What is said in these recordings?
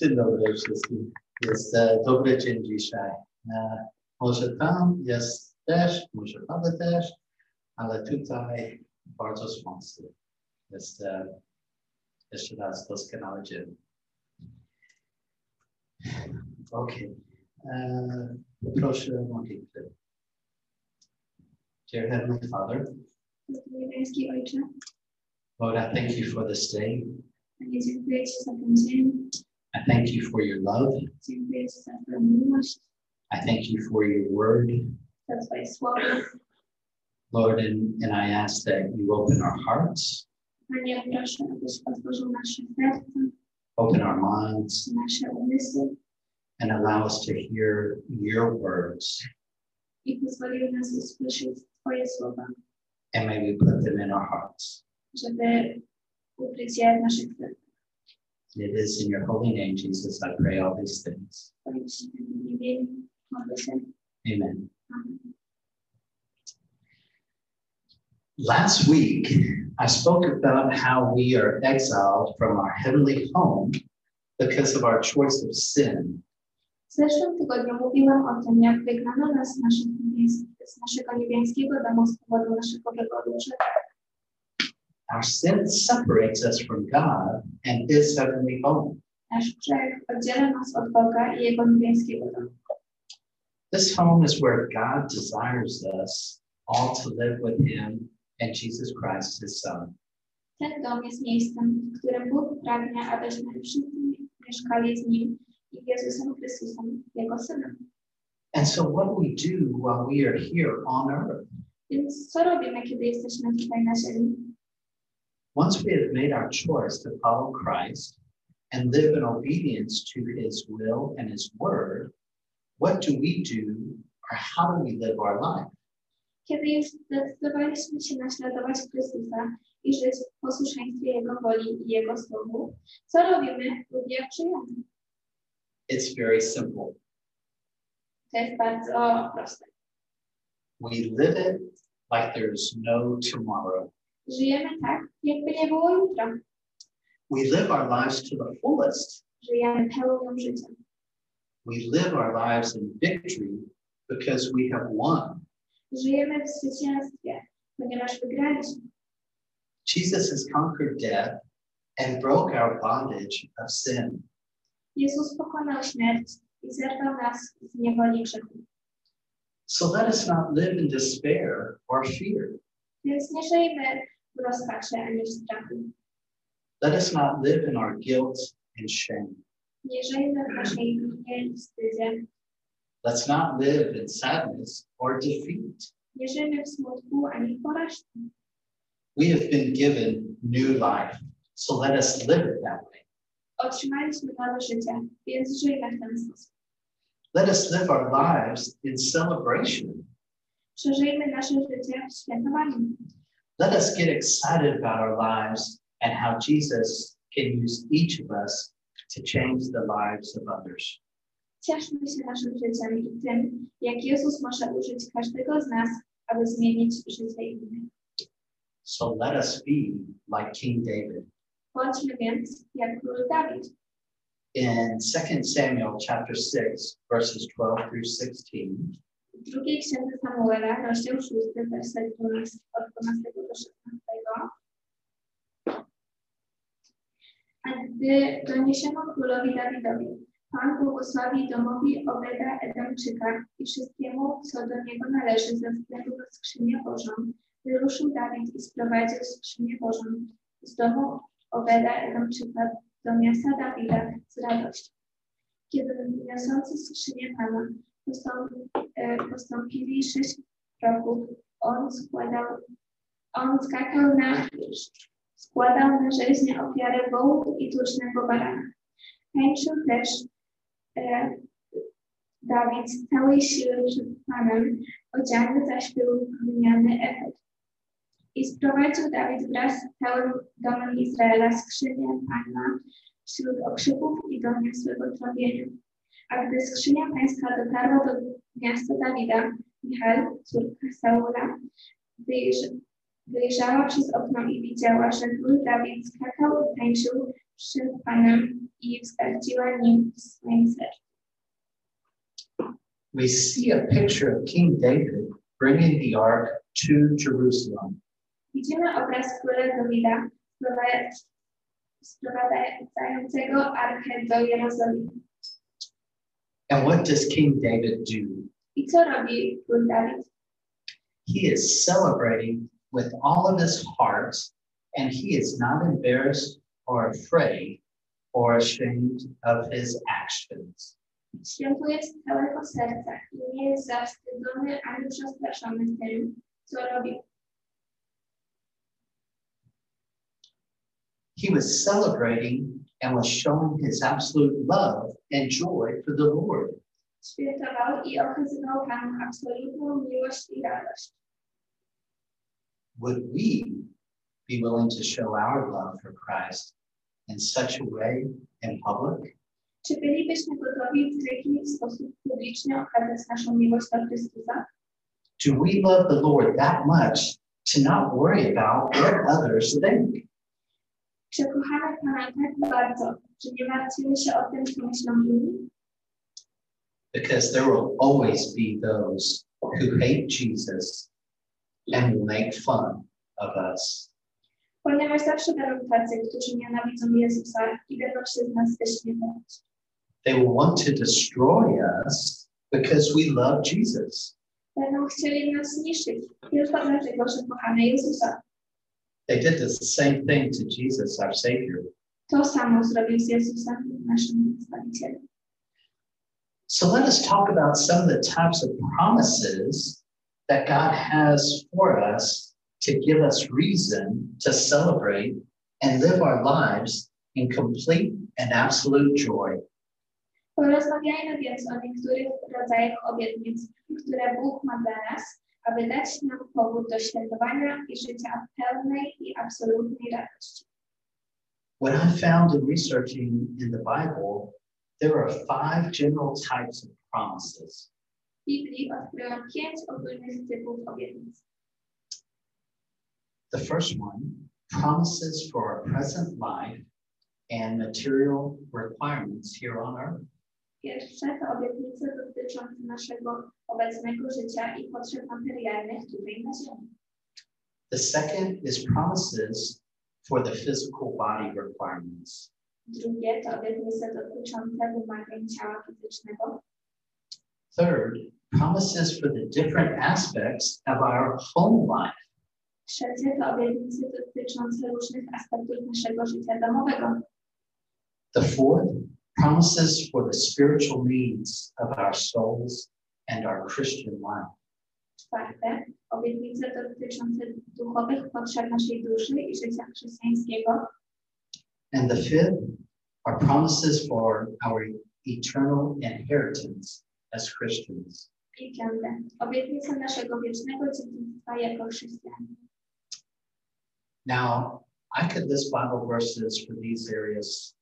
Dzień dobry wszystkim. Jest e, dobry dzień dzisiaj. E, może tam jest też, może mamy też, ale tutaj bardzo słońce. Jest e, jeszcze raz doskonały dzień. Okay. E, proszę modlitwy. Dear Heavenly Father, Niebiański Ojcze, Lord, I thank you for this day. Panie, dziękuję Ci za ten dzień, thank you for your love. I thank you for your word. Lord, and, and I ask that you open our hearts, open our minds, and allow us to hear your words. And may we put them in our hearts. żeby ukryć je w naszych sercach. And it is in your holy name, Jesus, I pray all these things. Amen. Last week, I spoke about how we are exiled from our heavenly home because of our choice of sin. Our sin separates us from God and His heavenly home. Nasz grzech oddziela nas od Boga i Jego niebiańskiego domu. This home is where God desires us all to live with Him and Jesus Christ, His Son. Ten dom jest miejscem, w którym Bóg pragnie, abyśmy wszyscy mieszkali z Nim i Jezusem Chrystusem, Jego Synem. And so, what we do while we are here on earth? Więc co robimy, kiedy jesteśmy tutaj na ziemi? Once we have made our choice to follow Christ and live in obedience to His will and His word, what do we do or how do we live our life? Kiedy już zdecydowaliśmy się naśladować Chrystusa i żyć w posłuszeństwie Jego woli i Jego słowu, co robimy lub jak? It's very simple. To jest bardzo proste. We live it like there's no tomorrow. Żyjemy tak, jakby nie było jutra. We live our lives to the fullest. Żyjemy pełnią życia. We live our lives in victory because we have won. Żyjemy w zwycięstwie, ponieważ wygraliśmy. Jesus has conquered death and broke our bondage of sin. Jezus pokonał śmierć i zerwał nas z niewoli grzechu. So let us not live in despair or fear. Więc nie żyjmy w rozpaczy ani w strachu. Let us not live in our guilt and shame. Nie żyjmy w naszej winie i wstydzie. Let's not live in sadness or defeat. Nie żyjmy w smutku ani w porażce. We have been given new life, so let us live it that way. Otrzymaliśmy nowe życie, więc żyjmy w ten sposób. Let us live our lives in celebration. Przeżyjmy nasze życie w świętowaniu. Let us get excited about our lives and how Jesus can use each of us to change the lives of others. Cieszmy się naszym życiem i tym, jak Jezus może użyć każdego z nas, aby zmienić życie innych. So let us be like King David. Bądźmy więc jak król Dawid. In 2 Samuel chapter 6, verses 12 through 16, W drugiej księdze Samuela, rozdział 6, werset 12, od 12 do 16. A gdy doniesiono królowi Dawidowi, Pan błogosławi domowi Obeda Edomczyka i wszystkiemu, co do niego należy ze względu na skrzynię Bożą, wyruszył Dawid i sprowadził skrzynię Bożą z domu Obeda Edomczyka do miasta Dawida z radością. Kiedy niosący skrzynię Pana postąpili sześć kroków, on składał, on skakał na, składał na rzeźnię ofiarę wołu i tucznego barana. Tańczył też e, Dawid z całej siły przed Panem, odziany zaś był gliniany efekt. I sprowadził Dawid wraz z całym domem Izraela skrzynię Pana wśród okrzyków i doniosłego trąbienia. A gdy skrzynia pańska dotarła do miasta Dawida, Michal, córka Saula, wyjrzała przez okno i widziała, że król Dawid skakał i tańczył przed Panem i wzgardziła nim w swoim sercu. We see a picture of King David bringing the ark to Jerusalem. Widzimy obraz króla Dawida sprowadza- sprowadzającego arkę do Jerozolimy. And what does King David do? I co robi król Dawid? He is celebrating with all of his heart, and he is not embarrassed or afraid or ashamed of his actions. Świętuje z całego serca i nie jest zawstydzony ani przestraszony tym, co robi. He was celebrating and was showing his absolute love and joy for the Lord. Świętował i okazywał Panu absolutną miłość i radość. Would we be willing to show our love for Christ in such a way in public? Czy bylibyśmy gotowi w taki sposób publicznie okazać naszą miłość do Chrystusa? Do we love the Lord that much to not worry about what others think? Czy kochamy Pana tak bardzo, że nie martwimy się o tym, co myślą inni? Because there will always be those who hate Jesus and will make fun of us. Ponieważ zawsze będą tacy, którzy nienawidzą Jezusa i będą się z nas wyśmiewać. They will want to destroy us because we love Jesus. Będą chcieli nas zniszczyć tylko dlatego, że kochamy Jezusa. They did the same thing to Jesus, our Savior. To samo zrobił z Jezusem, naszym Zbawicielem. So let us talk about some of the types of promises that God has for us to give us reason to celebrate and live our lives in complete and absolute joy. Porozmawiajmy więc o niektórych rodzajach obietnic, które Bóg ma dla nas, aby dać nam powód do świętowania i życia pełnej i absolutnej radości. What I found in researching in the Bible, there are five general types of promises. W Biblii odkryłam pięć ogólnych typów obietnic. The first one, promises for our present life and material requirements here on earth. Pierwsze to obietnice dotyczące naszego obecnego życia i potrzeb materialnych tutaj na ziemi. The second is promises for the physical body requirements. Drugie to obietnice dotyczące wymagań ciała fizycznego. Third, promises for the different aspects of our home life. Trzecie to obietnice dotyczące różnych aspektów naszego życia domowego. The fourth, promises for the spiritual needs of our souls and our Christian life. Czwarte, obietnice dotyczące duchowych potrzeb naszej duszy i życia chrześcijańskiego. And the fifth are promises for our eternal inheritance as Christians. I piąte, obietnice naszego wiecznego dziedzictwa jako chrześcijanie. Now, I could list Bible verses for these areas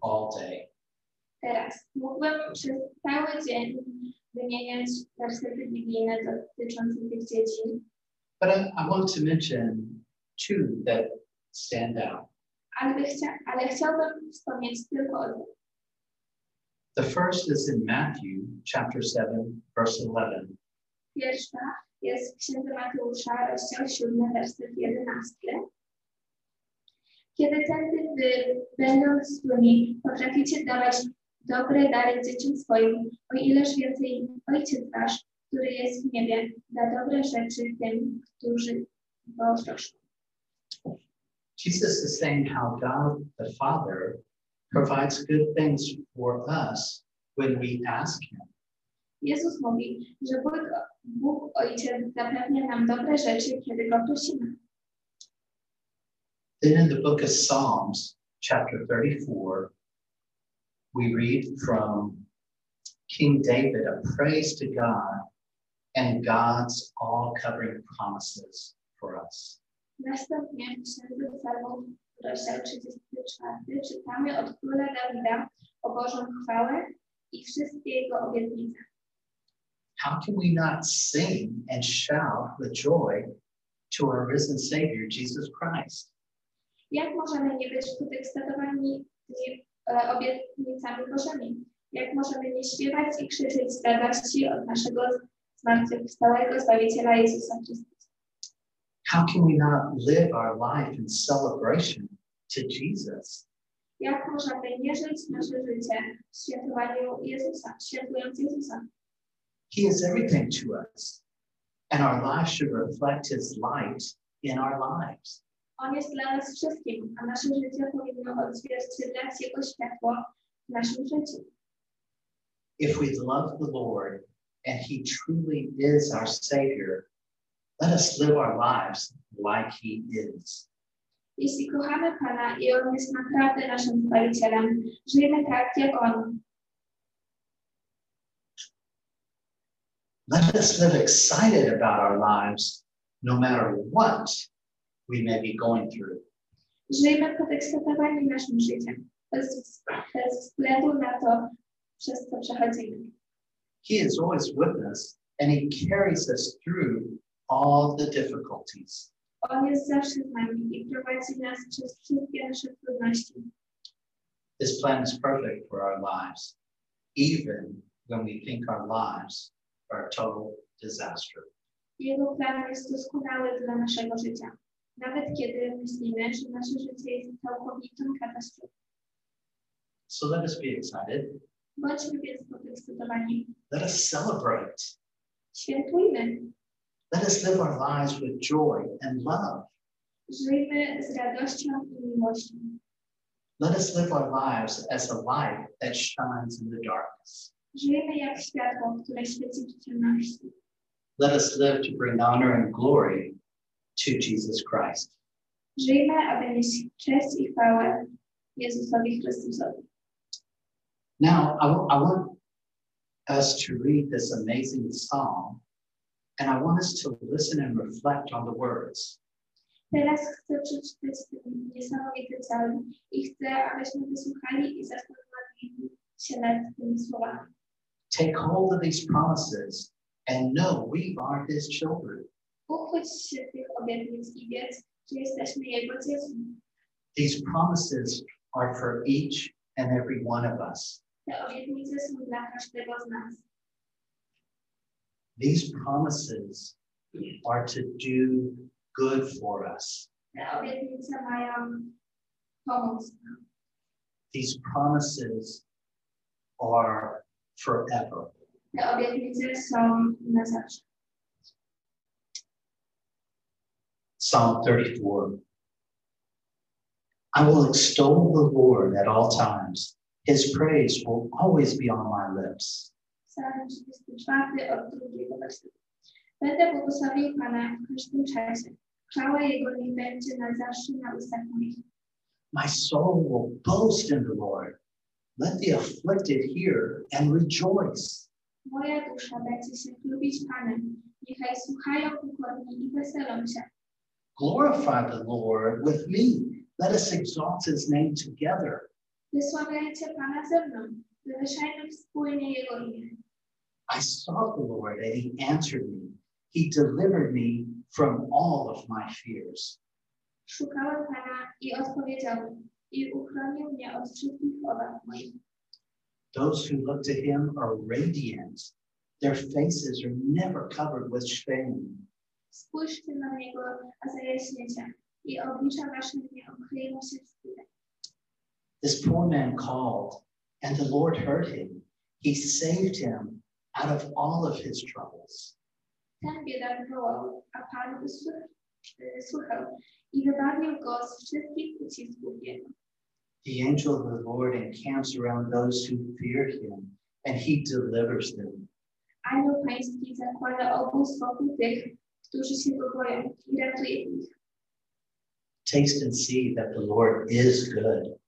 all day, Teraz mógłbym przez cały dzień wymieniać wersety biblijne dotyczące tych dziedzin, but I, I want to mention two that stand out. ale, chcia, ale chciałbym wspomnieć tylko o dwóch. The first is in Matthew chapter 7, verse 11. Pierwsza jest w Księdze Mateusza, rozdział 7, werset 11. Kiedy tędy wy, będąc złymi, potraficie dawać dobre dary dzieciom swoim, o ileż więcej Ojciec Wasz, który jest w niebie, da dobre rzeczy tym, którzy go proszą. Jesus is saying how God the Father provides good things for us when we ask Him. Jezus mówi, że Bóg, Bóg Ojciec zapewnia nam dobre rzeczy, kiedy go prosimy. Then in the book of Psalms, chapter 34, we read from King David a praise to God and God's all covering promises for us. Następnie w Księdze Psalmów, rozdział 34, czytamy od króla Dawida o Bożą chwałę i wszystkie jego obietnice. How can we not sing and shout with joy to our risen Savior, Jesus Christ? Jak możemy nie być podekscytowani obietnicami Bożymi. Jak możemy nie śpiewać i krzyczeć z radości od naszego zmartwychwstałego Zbawiciela Jezusa Chrystusa? How can we not live our life in celebration to Jesus? Jak możemy nie żyć nasze życie w świętowaniu Jezusa, świętując Jezusa? He is everything to us, and our lives should reflect His light in our lives. On jest dla nas wszystkim, a nasze życie powinno odzwierciedlać Jego światło w naszym życiu. If we love the Lord and He truly is our Savior, let us live our lives like He is. Jeśli kochamy Pana i On jest naprawdę naszym Zbawicielem, żyjmy tak jak On. Let us live excited about our lives no matter what we may be going through. Żyjmy podekscytowani naszym życiem, bez, bez względu na to, przez co przechodzimy. He is always with us and He carries us through all the difficulties. On jest zawsze z nami i prowadzi nas przez wszystkie nasze trudności. His plan is perfect for our lives, even when we think our lives are a total disaster. Jego plan jest doskonały dla naszego życia. Nawet kiedy myślimy, że nasze życie jest całkowitą katastrofą. So let us be excited. Bądźmy więc podekscytowani. Let us celebrate. Świętujmy. Let us live our lives with joy and love. Żyjmy z radością i miłością. Let us live our lives as a light that shines in the darkness. Żyjmy jak światło, które świeci w ciemności. Let us live to bring honor and glory to Jesus Christ. Żyjmy, aby nieść cześć i chwałę Jezusowi Chrystusowi. Now, I I want us to read this amazing psalm, and I want us to listen and reflect on the words. Teraz chcę przeczytać ten niesamowity psalm i chcę, abyśmy wysłuchali i zastanowili się nad tymi słowami. Take hold of these promises and know we are His children. Uchwyć się tych obietnic i wiedz, że jesteśmy Jego dziećmi. These promises are for each and every one of us. Te obietnice są dla każdego z nas. These promises are to do good for us. Te obietnice mają pomóc nam. These promises are forever. Te obietnice są na zawsze. Psalm 34. I will extol the Lord at all times. His praise will always be on my lips. Psalm 34 od drugiego wersetu. Będę błogosławił Pana w każdym czasie. Chwała Jego niech będzie na zawsze na ustach moich. My soul will boast in the Lord. Let the afflicted hear and rejoice. Moja dusza będzie się chlubić Panem. Niechaj słuchają pokorni i weselą się. Glorify the Lord with me. Let us exalt his name together. Wysławiajcie Pana ze mną. Wywyższajmy wspólnie Jego imię. I sought the Lord and he answered me. He delivered me from all of my fears. Szukałem Pana i odpowiedział. I uchronił mnie od wszystkich obaw moich. Those who look to him are radiant. Their faces are never covered with shame. Spójrzcie na Niego, a zajaśniecie. I oblicza Wasze nie okryją się. This poor man called, and the Lord heard him. He saved him out of all of his troubles. Ten biedak wołał, a Pan usłyszał, i wybawił go z wszystkich ucisków jego. The angel of the Lord encamps around those who fear him, and he delivers them. Anioł Pański zakłada obóz wokół tych, którzy się go boją i ratuje ich. Taste and see that the Lord is good.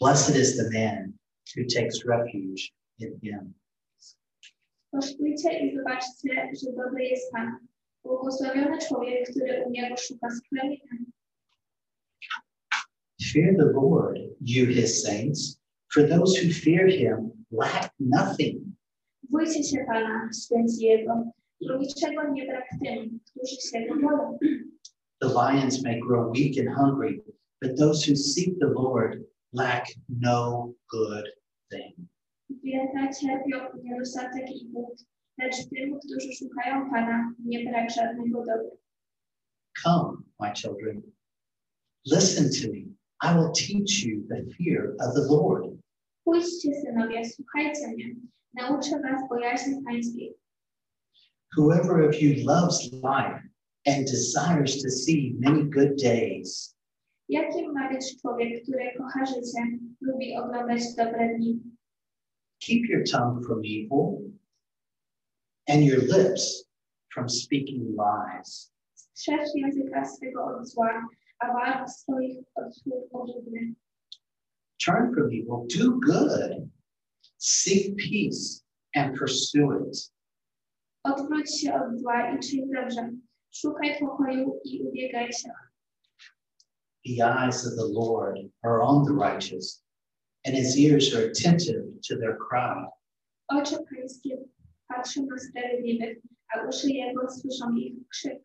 Blessed is the man who takes refuge in him. Kosztujcie i zobaczcie, że dobry jest Pan. Błogosławiony człowiek, który u Niego szuka schronienia. Fear the Lord, you his saints, for those who fear him lack nothing. Bójcie się Pana, święci Jego, bo niczego nie brak tym, którzy się Go boją. The lions may grow weak and hungry, but those who seek the Lord lack no good thing. Zwierzęta cierpią niedostatek i głód, lecz tym, którzy szukają Pana, nie brak żadnego dobra. Come, my children, listen to me. I will teach you the fear of the Lord. Pójdźcie, synowie, słuchajcie mnie. Nauczę was bojaźni pańskiej. Whoever of you loves life and desires to see many good days, Jakim ma być człowiek, który kocha życie, lubi oglądać dobre dni? keep your tongue from evil and your lips from speaking lies. Strzeż języka swego od zła, a warg swoich od słów obrzydnych. Turn from evil, do good, seek peace and pursue it. Odwróć się od zła i czyń dobrze. Szukaj pokoju i ubiegaj się. The eyes of the Lord are on the righteous, and his ears are attentive to their cry. Oczy pańskie patrzą na sprawiedliwych, a uszy jego słyszą ich krzyk.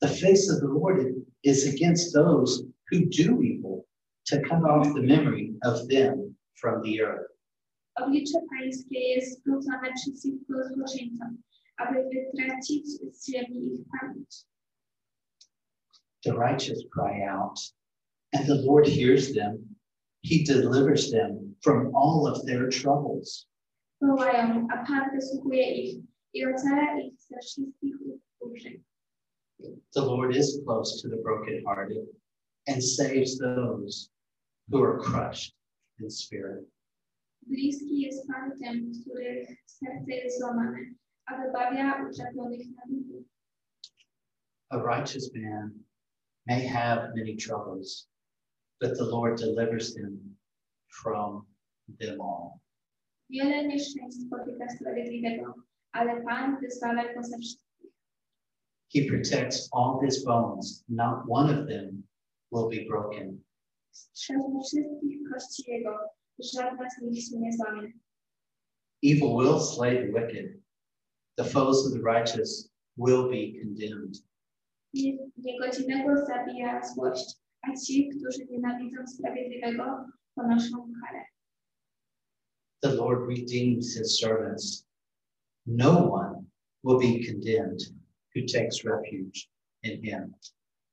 The face of the Lord is against those who do evil, to cut off the memory of them from the earth. Oblicze pańskie jest zwrócone przeciwko złoczyńcom, aby wytracić z ziemi ich pamięć. The righteous cry out, and the Lord hears them. He delivers them from all of their troubles. Wołają, a Pan wysłuchuje ich i ocala ich ze wszystkich uwórzeń. The Lord is close to the brokenhearted and saves those who are crushed in spirit. Bliski jest Pan tym, których serce jest złamane, a wybawia na duchu. A righteous man may have many troubles, but the Lord delivers him from them all. Wiele nieszczęść spotyka sprawiedliwego, ale Pan wyzwala go ze wszystkich. He protects all his bones, not one of them will be broken. Strzeże wszystkich kości jego, Evil will slay the wicked. The foes of the righteous will be condemned. The Lord redeems his servants. No one will be condemned who takes refuge in him.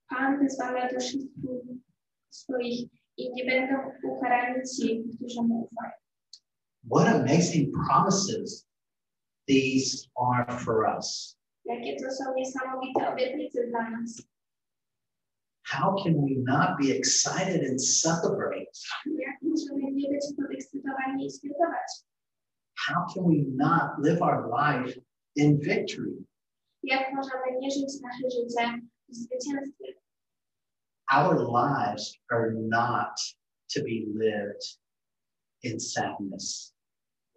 Pan wyzwala do wszystkich swoich i nie będą ukarani ci, którzy mu ufają. What amazing promises these are for us. Jakie to są niesamowite obietnice dla nas. How can we not be excited and celebrate? Jak możemy nie być podekscytowani i świętować? How can we not live our life in victory? Jak możemy nie żyć nasze życie w zwycięstwie? Our lives are not to be lived in sadness.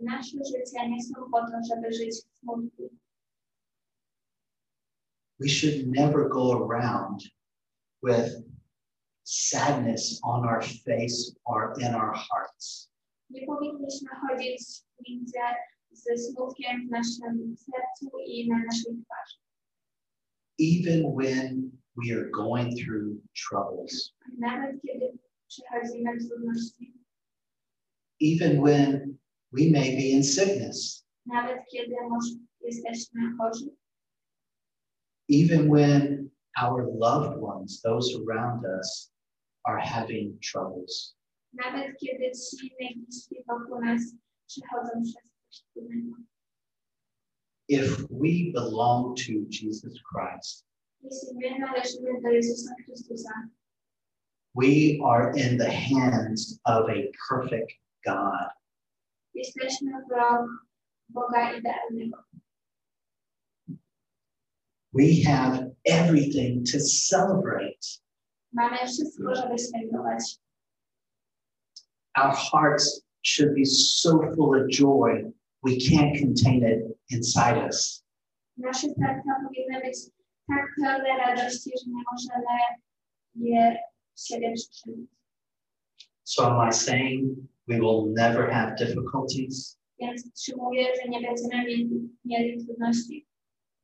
Nasze życie nie są po to, żeby żyć w smutku. We should never go around with sadness on our face or in our hearts. Nie powinniśmy chodzić między ze smutkiem w naszym sercu i na naszej twarzy. even when we are going through troubles, even when we may be in sickness, even when our loved ones, those around us, are having troubles. If we belong to Jesus Christ, We are in the hands of a perfect God. We have everything to celebrate. Our hearts should be so full of joy, we can't contain it inside us. Tak pełne radości, że nie możemy je siebie przytrzymać. So am I saying we will never have difficulties? Więc przyjmuję, że nie będziemy mieli, trudności.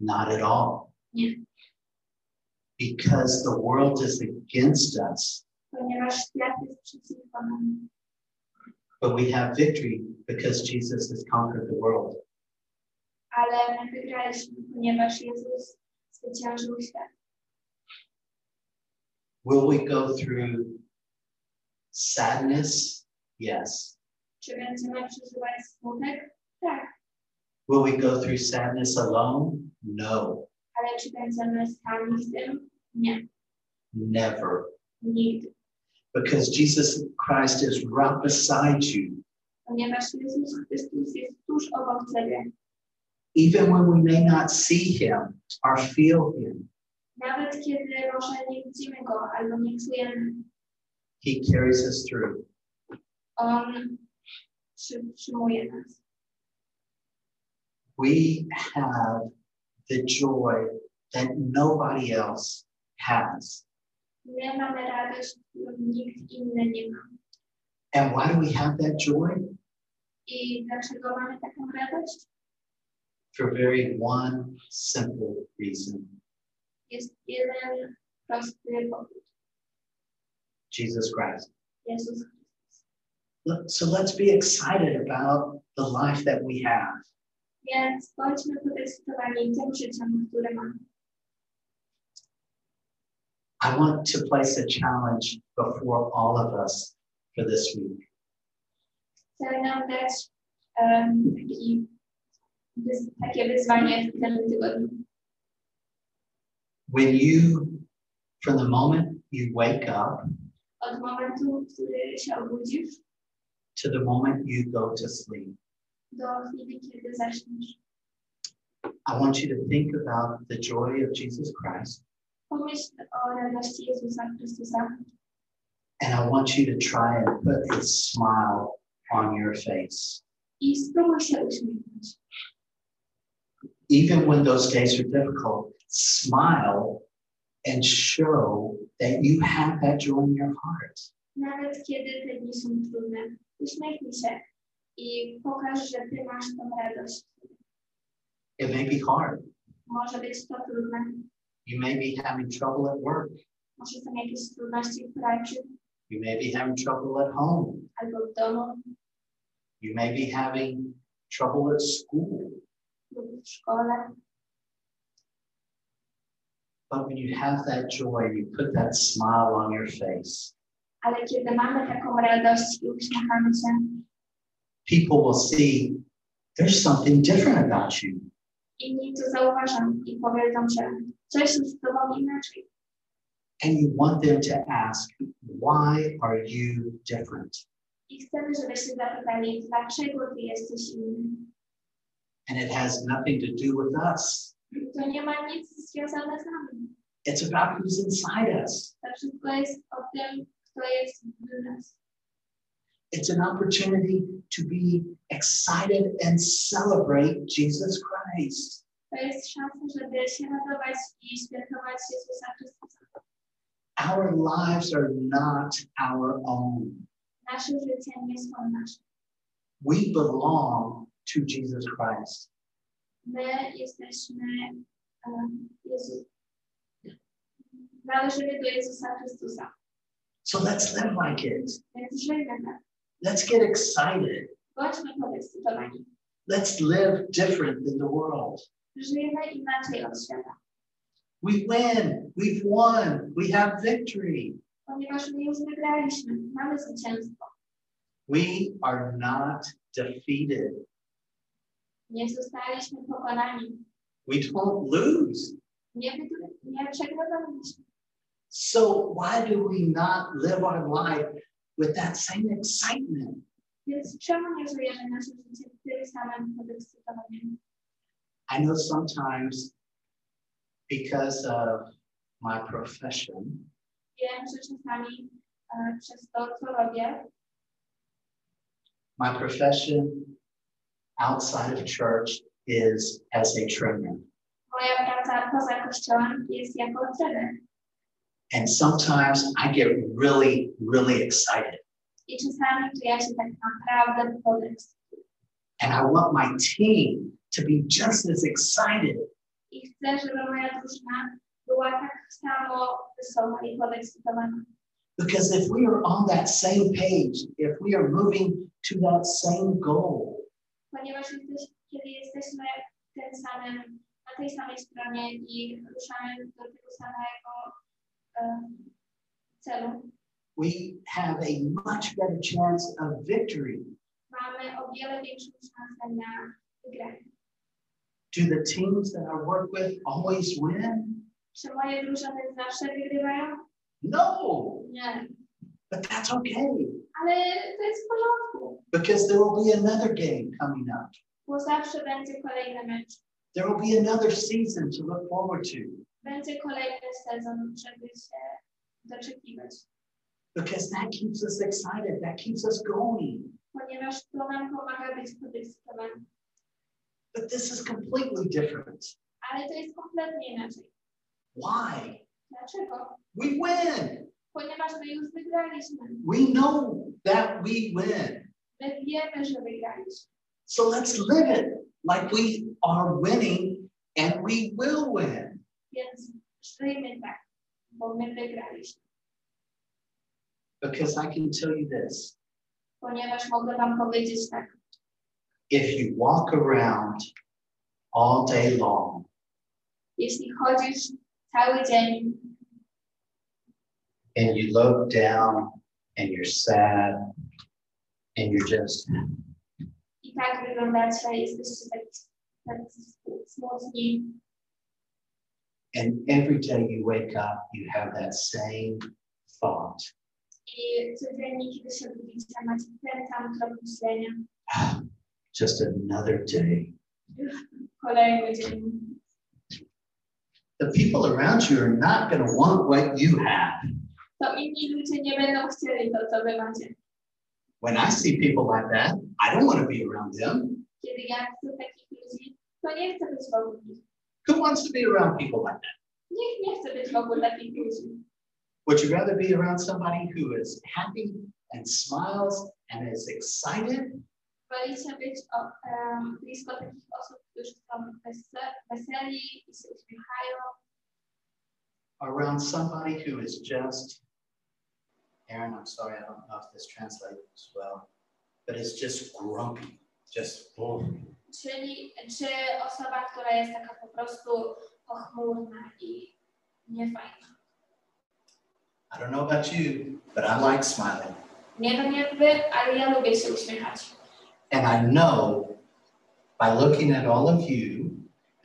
Not at all. Nie. Because the world is against us, ponieważ świat jest przeciwko nam. But we have victory because Jesus has conquered the world. Ale my wygraliśmy, ponieważ Jezus. Will we go through sadness? Yes. Will we go through sadness alone? No, never. Because Jesus Christ is right beside you. Chrystus obok Ciebie. Even when we may not see him or feel him, Nawet kiedy może nie widzimy Go albo nie czujemy, he carries us through. On przytrzymuje nas. We have the joy that nobody else has. My mamy radość, którą nikt inny nie ma. And why do we have that joy? I dlaczego mamy taką radość? For very one simple reason. Jest jeden prosty powód. Jesus Christ. Chrystus. So let's be excited about the life that we have. Więc bądźmy podekscytowani tym życiem, które mamy. I want to place a challenge before all of us for this week. Chcę nam dać um, taki, When you, from the moment you wake up to the moment you go to sleep. I want you to think about the joy of Jesus Christ. And I want you to try and put a smile on your face. Even when those days are difficult, smile and show that you have that joy in your heart. Nawet kiedy te dni są trudne, uśmiechnij się i pokaż, że ty masz tą radość. It may be hard. Może być to trudne, You may be having trouble at work. może są jakieś trudności w pracy You may be having trouble at home. albo w domu You may be having trouble at school. Lub w szkole. But when you have that joy, you put that smile on your face, Ale kiedy mamy taką radość i uśmiechamy się, people will see there's something different about you. inni to zauważą i powiedzą, że coś jest z tobą inaczej. And you want them to ask, why are you different? I chcemy, żeby się zapytali, dlaczego ty jesteś inny. And it has nothing to do with us. To nie ma nic związane z nami. It's about who's inside us. To wszystko jest o tym, kto jest w nas. It's an opportunity to be excited and celebrate Jesus Christ. To jest szansa, żeby się radować i świętować Jezusa Chrystusa. Our lives are not our own. Nasze życie nie są nasze. We belong to Jesus Christ. My jesteśmy um, Jezu. Należymy do Jezusa Chrystusa. So let's live like it. Więc żyjmy tak. Let's get excited. Bądźmy podekscytowani. Let's live different than the world. Żyjmy inaczej od świata. We win. We've won. We have victory. Ponieważ my już wygraliśmy. Mamy zwycięstwo. We are not defeated. Nie zostaliśmy pokonani. We don't lose. Nie, nie przegrywaliśmy. So why do we not live our life with that same excitement? Więc czemu nie żyjemy nasze życie tym samym? I know sometimes because of my profession, Wiem, że czasami przez to, co robię, my profession outside of church is as a trainer. moja praca poza kościołem jest jako trener. And sometimes I get really, really excited. I czasami to ja się tak naprawdę podekscytuję. And I want my team to be just as excited. I chcę, żeby moja drużyna była tak samo wesoła i podekscytowana. Because if we are on that same page, if we are moving to that same goal, Ponieważ jesteś, kiedy jesteśmy w tym samym, na tej samej stronie i ruszamy do tego samego em, celu, we have a much better chance of victory. mamy o wiele większą szansę na wygranie. Do the teams that I work with always win? Czy moje drużyny zawsze wygrywają? No, Nie. But that's okay Ale to jest w porządku, because there will be another game coming up. bo zawsze będzie kolejny mecz. There will be another season to look forward to Będzie kolejny sezon, żeby się doczekiwać. because that keeps us excited, that keeps us going. Ponieważ to nam pomaga być. But this is completely different. Ale to jest kompletnie inaczej. Why? Dlaczego? We win. Ponieważ my już wygraliśmy. We know that we win. My wiemy, że wygraliśmy. So let's live it like we are winning and we will win. Więc żyjmy tak, bo my wygraliśmy. Because I can tell you this Ponieważ mogę wam powiedzieć tak, if you walk around all day long jeśli chodzisz cały dzień and you look down and you're sad and you're just, i tak wyglądacie, jesteście tak, tak smutni and every day you wake up, you have that same thought i codziennie, kiedy się budzicie, macie ten sam trop myślenia. just another day. Kolejny dzień. The people around you are not going to want what you have. To inni ludzie nie będą chcieli to, co wy macie. When I see people like that, I don't want to be around them. Kiedy ja chcę takich ludzi, to nie chcę być wokół nich. Who wants to be around people like that? Nikt nie chce być wokół takich ludzi. Would you rather be around somebody who is happy and smiles and is excited? Wolicie być o, em, blisko takich osób, którzy są wese- weseli i się uśmiechają, Around somebody who is just, Aaron, I'm sorry, I don't know if this translates well, but it's just grumpy, just, oh, czyli czy osoba, która jest taka po prostu pochmurna i niefajna. I don't know about you, but I like smiling. Nie wiem jak wy, ale ja lubię się uśmiechać. And I know by looking at all of you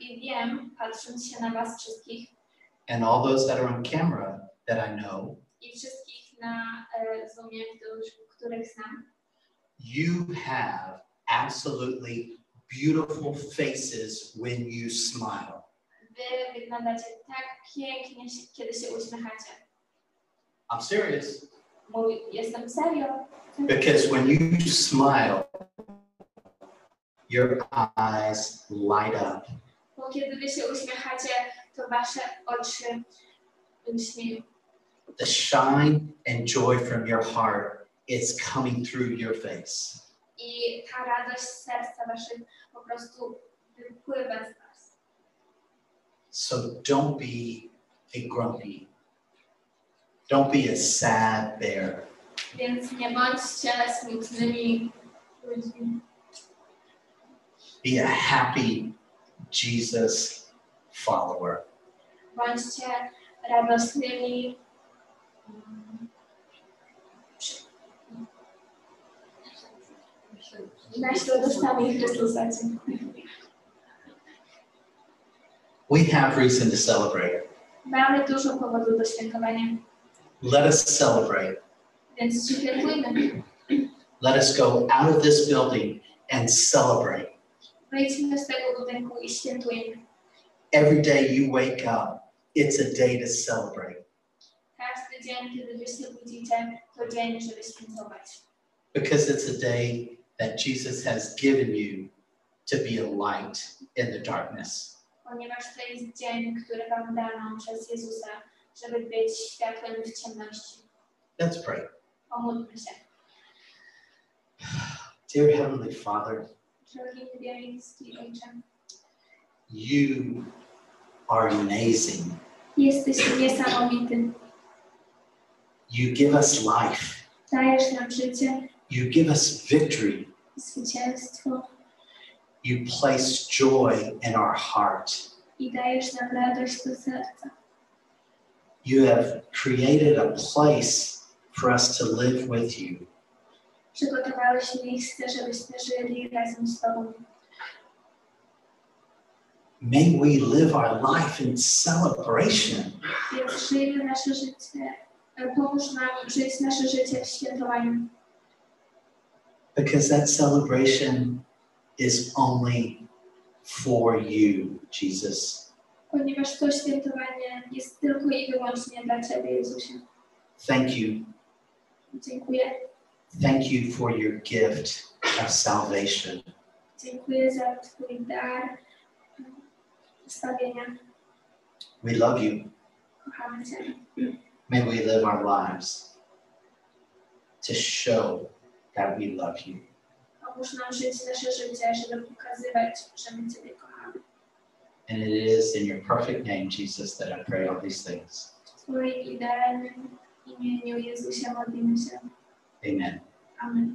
I wiem, patrząc się na was wszystkich and all those that are on camera that I know, na e, Zoomie, których, you have absolutely beautiful faces when you smile. wy wyglądacie tak pięknie, kiedy się uśmiechacie. I'm serious. Jestem serio. Because when you smile, your eyes light up. Bo kiedy wy się uśmiechacie, to wasze oczy. The shine and joy from your heart is coming through your face. I ta radość serca waszych po prostu wypływa z was. So don't be a grumpy. Don't be a sad bear. Więc nie bądźcie smutnymi ludźmi. Be a happy Jesus follower. Bądźcie radosnymi. Naśladowcami Chrystusa. We have reason to celebrate. Mamy dużo powodów do świętowania, Let us celebrate. więc świętujmy. Let us go out of this building and celebrate. Wyjdźmy z tego budynku i świętujmy. Every day you wake up, it's a day to celebrate Każdy dzień, kiedy wy się budzicie, to dzień, żeby świętować. because it's a day that Jesus has given you to be a light in the darkness. Ponieważ to jest dzień, który wam dano przez Jezusa, żeby być światłem w ciemności. Let's pray. Pomódlmy się. Dear Heavenly Father, Drogi niebieski Ojcze, you are amazing. jesteś niesamowity. You give us life. Dajesz nam życie You give us victory. zwycięstwo You place joy in our heart. i dajesz nam radość do serca. You have created a place for us to live with you. Przygotowałeś miejsce, żebyśmy żyli razem z Tobą. May we live our life in celebration. Żyjmy nasze życie, pomóż nam żyć nasze życie w świętowaniu, because that celebration is only for you, Jesus. ponieważ to świętowanie jest tylko i wyłącznie dla Ciebie, Jezusie. Thank you. Dziękuję. Thank you for your gift of salvation. Dziękuję za Twój dar zbawienia. We love you. May we live our lives to show that we love you. Pomóż nam żyć nasze życie, żeby pokazywać, że my Ciebie kochamy. And it is in your perfect name, Jesus, that I pray all these things. W Twoim idealnym imieniu Jezusie modlimy się. Amen. Amen.